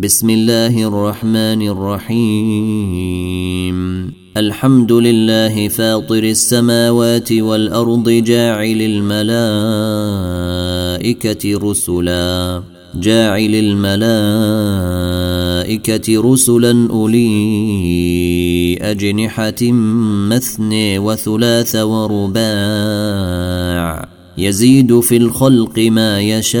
بسم الله الرحمن الرحيم. الحمد لله فاطر السماوات والأرض جاعل الملائكة رسلا. جاعل الملائكة رسلا أولي أجنحة مثني وثلاث ورباع. يزيد في الخلق ما يشاء.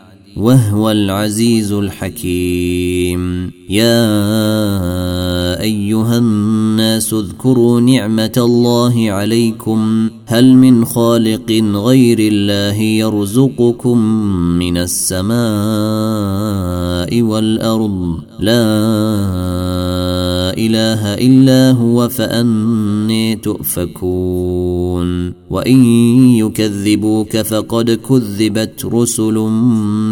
وهو العزيز الحكيم. يا أيها الناس اذكروا نعمة الله عليكم. هل من خالق غير الله يرزقكم من السماء والأرض؟ لا. إله إلا هو فأني تؤفكون. وإن يكذبوك فقد كذبت رسل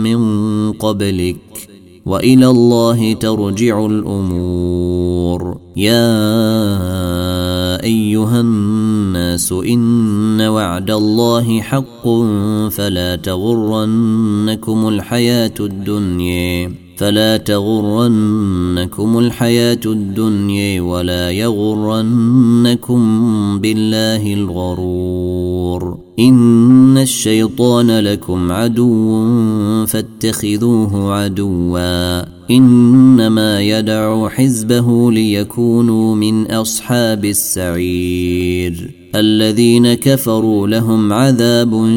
من قبلك. وإلى الله ترجع الأمور. يا أيها الناس إن وعد الله حق فلا تغرنكم الحياة الدنيا. فلا تغرنكم الحياة الدنيا ولا يغرنكم بالله الغرور. إن الشيطان لكم عدو فاتخذوه عدوا. إنما يدعو حزبه ليكونوا من أصحاب السعير. الذين كفروا لهم عذاب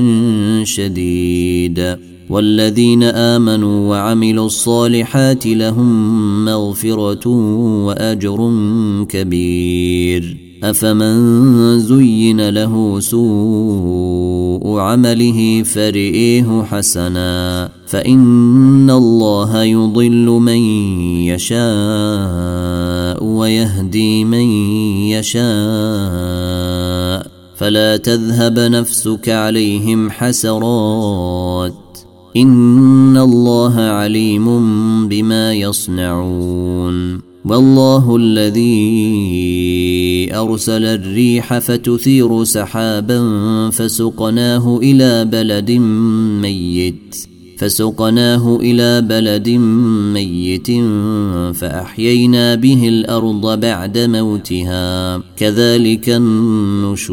شديد. والذين آمنوا وعملوا الصالحات لهم مغفرة وأجر كبير. أفمن زين له سوء عمله فرئيه حسنا. فإن الله يضل من يشاء ويهدي من يشاء. فلا تذهب نفسك عليهم حسرات. إن الله عليم بما يصنعون والله الذي أرسل الريح فتثير سحابا فسقناه إلى بلد ميت فسقناه إلى بلد ميت فأحيينا به الأرض بعد موتها كذلك النشور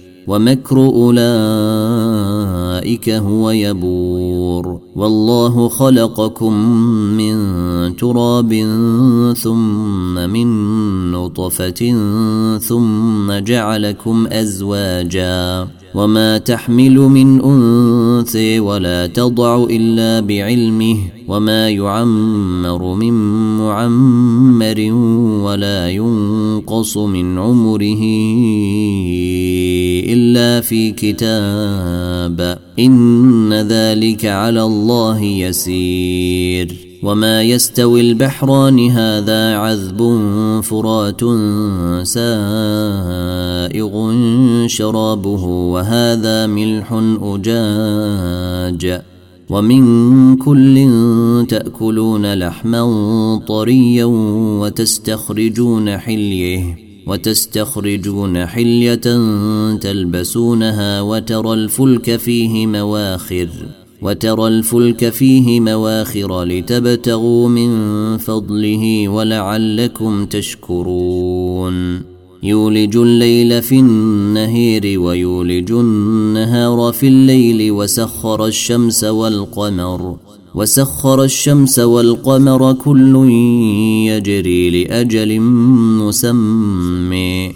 ومكر أولئك هو يبور. والله خلقكم من تراب ثم من نطفة ثم جعلكم أزواجا. وما تحمل من انثى ولا تضع الا بعلمه وما يعمر من معمر ولا ينقص من عمره الا في كتاب ان ذلك على الله يسير وما يستوي البحران هذا عذب فرات سائغ شرابه وهذا ملح اجاج ومن كل تاكلون لحما طريا وتستخرجون حليه وتستخرجون حليه تلبسونها وترى الفلك فيه مواخر وترى الفلك فيه مواخر لتبتغوا من فضله ولعلكم تشكرون. يولج الليل في النهير ويولج النهار في الليل وسخر الشمس والقمر وسخر الشمس والقمر كل يجري لأجل مسمى.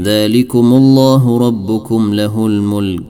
ذلكم الله ربكم له الملك.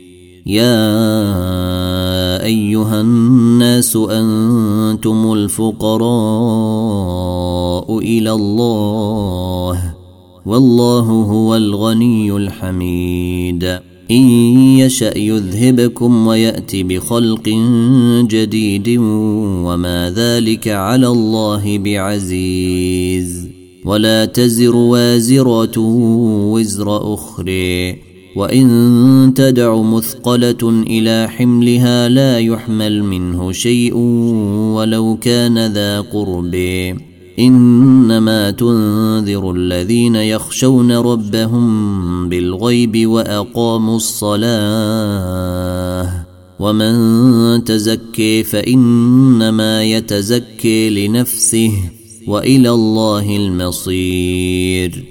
يا أيها الناس أنتم الفقراء إلى الله والله هو الغني الحميد. إن يشأ يذهبكم ويات بخلق جديد وما ذلك على الله بعزيز. ولا تزر وازرة وزر أخرى. وان تدع مثقله إلى حملها لا يحمل منه شيء ولو كان ذا قرب انما تنذر الذين يخشون ربهم بالغيب واقاموا الصلاه ومن تزكي فانما يتزكي لنفسه والى الله المصير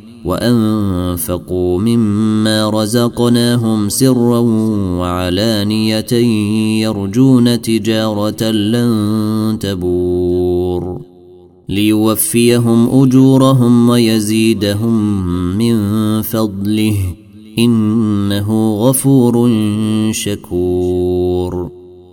وأنفقوا مما رزقناهم سرا وعلانية يرجون تجارة لن تبور ليوفيهم أجورهم ويزيدهم من فضله إنه غفور شكور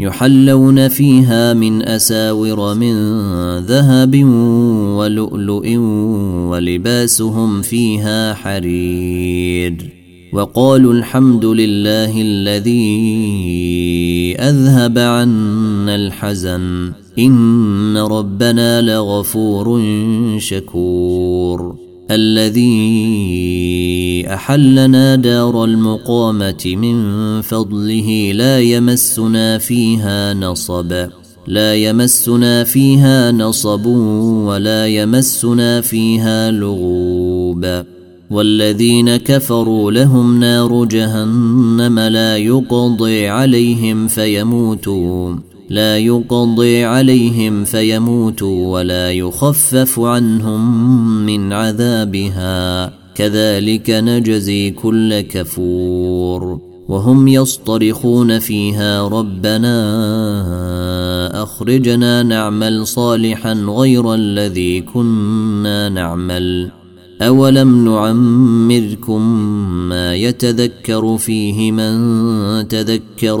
يحلون فيها من أساور من ذهب ولؤلؤ ولباسهم فيها حرير. وقالوا الحمد لله الذي أذهب عنا الحزن. إن ربنا لغفور شكور. الذي أحلنا دار المقامة من فضله لا يمسنا فيها نصب. لا يمسنا فيها نصب ولا يمسنا فيها لغوب. والذين كفروا لهم نار جهنم لا يقضي عليهم فيموتوا لا يقضي عليهم فيموتوا ولا يخفف عنهم من عذابها. كذلك نجزي كل كفور. وهم يصطرخون فيها ربنا أخرجنا نعمل صالحا غير الذي كنا نعمل. أولم نعمركم ما يتذكر فيه من تذكر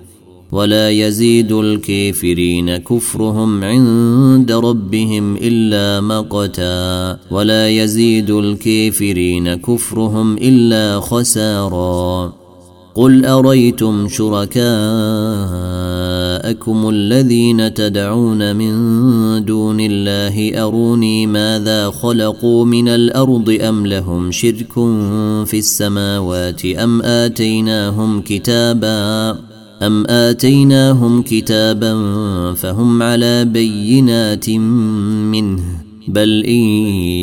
ولا يزيد الكافرين كفرهم عند ربهم إلا مقتا ولا يزيد الكافرين كفرهم إلا خسارا قل أريتم شركاءكم الذين تدعون من دون الله أروني ماذا خلقوا من الأرض أم لهم شرك في السماوات أم آتيناهم كتابا ام اتيناهم كتابا فهم على بينات منه بل ان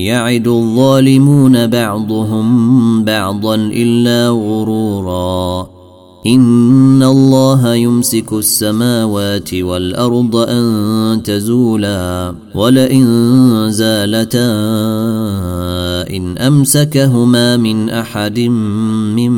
يعد الظالمون بعضهم بعضا الا غرورا ان الله يمسك السماوات والارض ان تزولا ولئن زالتا ان امسكهما من احد من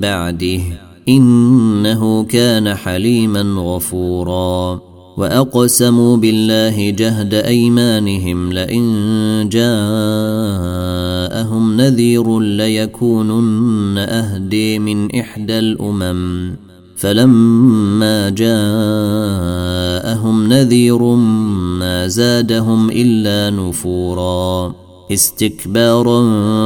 بعده إنه كان حليما غفورا. وأقسموا بالله جهد أيمانهم لئن جاءهم نذير ليكونن أهدي من إحدى الأمم. فلما جاءهم نذير ما زادهم إلا نفورا. استكبارا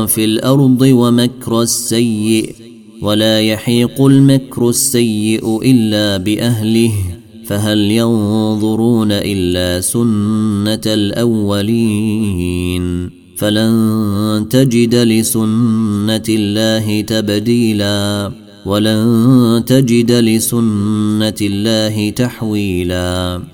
في الأرض ومكر السيء. ولا يحيق المكر السيء إلا بأهله فهل ينظرون إلا سنة الأولين؟ فلن تجد لسنة الله تبديلا ولن تجد لسنة الله تحويلا.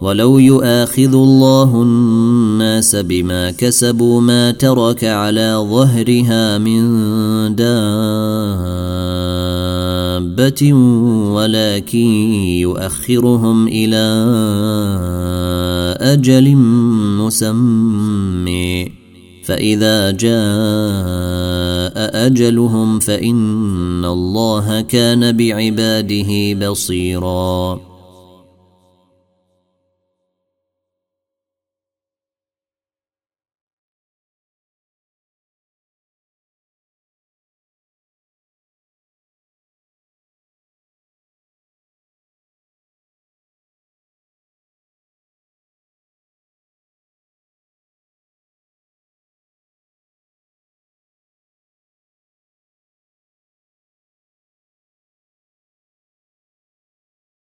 ولو يؤاخذ الله الناس بما كسبوا ما ترك على ظهرها من دابة ولكن يؤخرهم إلى أجل مسمي فإذا جاء أجلهم فإن الله كان بعباده بصيرا.